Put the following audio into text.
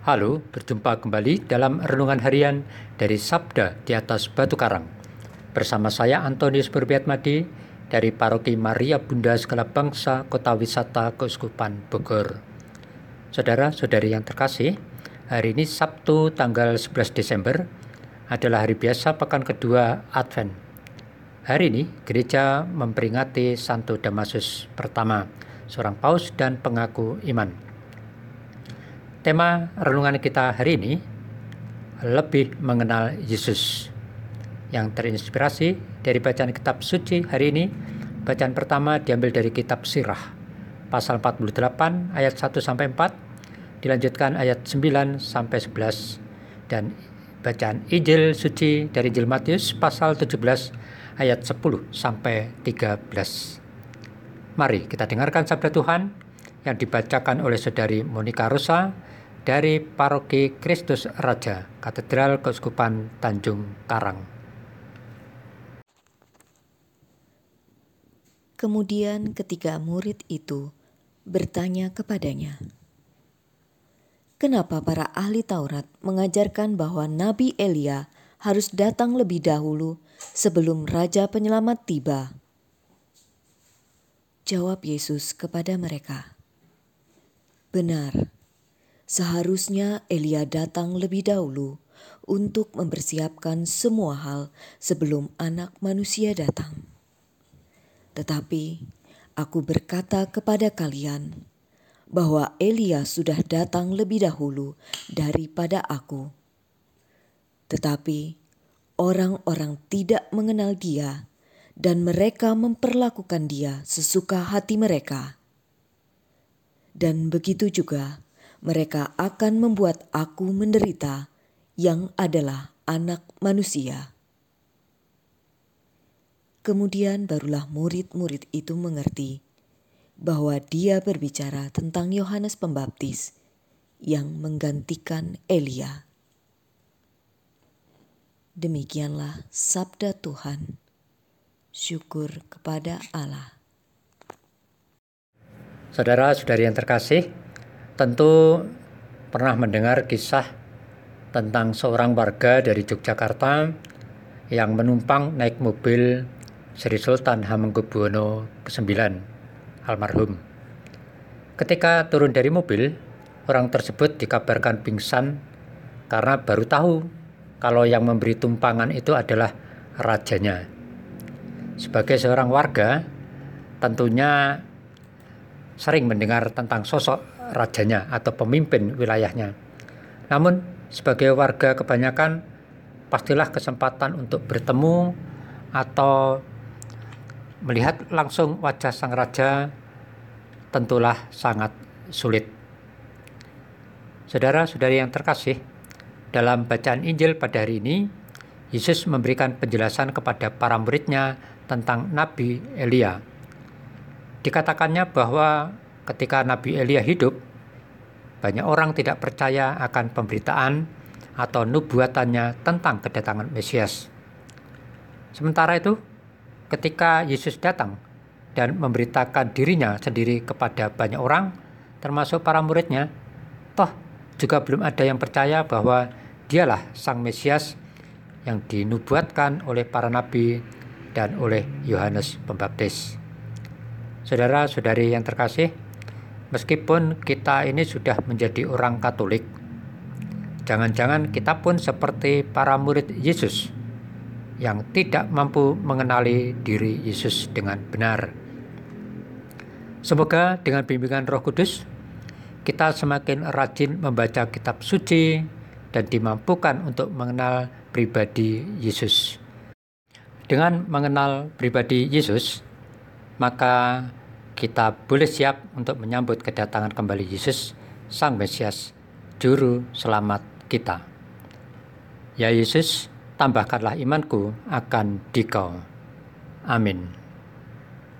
Halo, berjumpa kembali dalam renungan harian dari Sabda di atas Batu Karang. Bersama saya Antonius Berbiatmadi dari Paroki Maria Bunda Segala Bangsa Kota Wisata Keuskupan Bogor. Saudara-saudari yang terkasih, hari ini Sabtu tanggal 11 Desember adalah hari biasa pekan kedua Advent. Hari ini gereja memperingati Santo Damasus pertama, seorang paus dan pengaku iman. Tema renungan kita hari ini lebih mengenal Yesus yang terinspirasi dari bacaan kitab suci hari ini. Bacaan pertama diambil dari kitab Sirah pasal 48 ayat 1 sampai 4 dilanjutkan ayat 9 sampai 11 dan bacaan Injil suci dari Injil Matius pasal 17 ayat 10 sampai 13. Mari kita dengarkan sabda Tuhan yang dibacakan oleh Saudari Monica Rosa dari Paroki Kristus Raja, Katedral Keuskupan Tanjung Karang. Kemudian ketiga murid itu bertanya kepadanya, Kenapa para ahli Taurat mengajarkan bahwa Nabi Elia harus datang lebih dahulu sebelum Raja Penyelamat tiba? Jawab Yesus kepada mereka, Benar, Seharusnya Elia datang lebih dahulu untuk mempersiapkan semua hal sebelum Anak Manusia datang. Tetapi aku berkata kepada kalian bahwa Elia sudah datang lebih dahulu daripada aku. Tetapi orang-orang tidak mengenal Dia, dan mereka memperlakukan Dia sesuka hati mereka. Dan begitu juga mereka akan membuat aku menderita, yang adalah Anak Manusia. Kemudian barulah murid-murid itu mengerti bahwa Dia berbicara tentang Yohanes Pembaptis yang menggantikan Elia. Demikianlah sabda Tuhan. Syukur kepada Allah. Saudara-saudari yang terkasih, Tentu pernah mendengar kisah tentang seorang warga dari Yogyakarta yang menumpang naik mobil Sri Sultan Hamengkubuwono ke-9 almarhum. Ketika turun dari mobil, orang tersebut dikabarkan pingsan karena baru tahu kalau yang memberi tumpangan itu adalah rajanya. Sebagai seorang warga, tentunya sering mendengar tentang sosok rajanya atau pemimpin wilayahnya. Namun sebagai warga kebanyakan pastilah kesempatan untuk bertemu atau melihat langsung wajah sang raja tentulah sangat sulit. Saudara-saudari yang terkasih, dalam bacaan Injil pada hari ini, Yesus memberikan penjelasan kepada para muridnya tentang Nabi Elia. Dikatakannya bahwa ketika Nabi Elia hidup, banyak orang tidak percaya akan pemberitaan atau nubuatannya tentang kedatangan Mesias. Sementara itu, ketika Yesus datang dan memberitakan dirinya sendiri kepada banyak orang, termasuk para muridnya, toh juga belum ada yang percaya bahwa dialah Sang Mesias yang dinubuatkan oleh para nabi dan oleh Yohanes Pembaptis. Saudara-saudari yang terkasih, Meskipun kita ini sudah menjadi orang Katolik, jangan-jangan kita pun seperti para murid Yesus yang tidak mampu mengenali diri Yesus dengan benar. Semoga dengan bimbingan Roh Kudus, kita semakin rajin membaca kitab suci dan dimampukan untuk mengenal pribadi Yesus. Dengan mengenal pribadi Yesus, maka kita boleh siap untuk menyambut kedatangan kembali Yesus, Sang Mesias, Juru Selamat kita. Ya Yesus, tambahkanlah imanku akan dikau. Amin.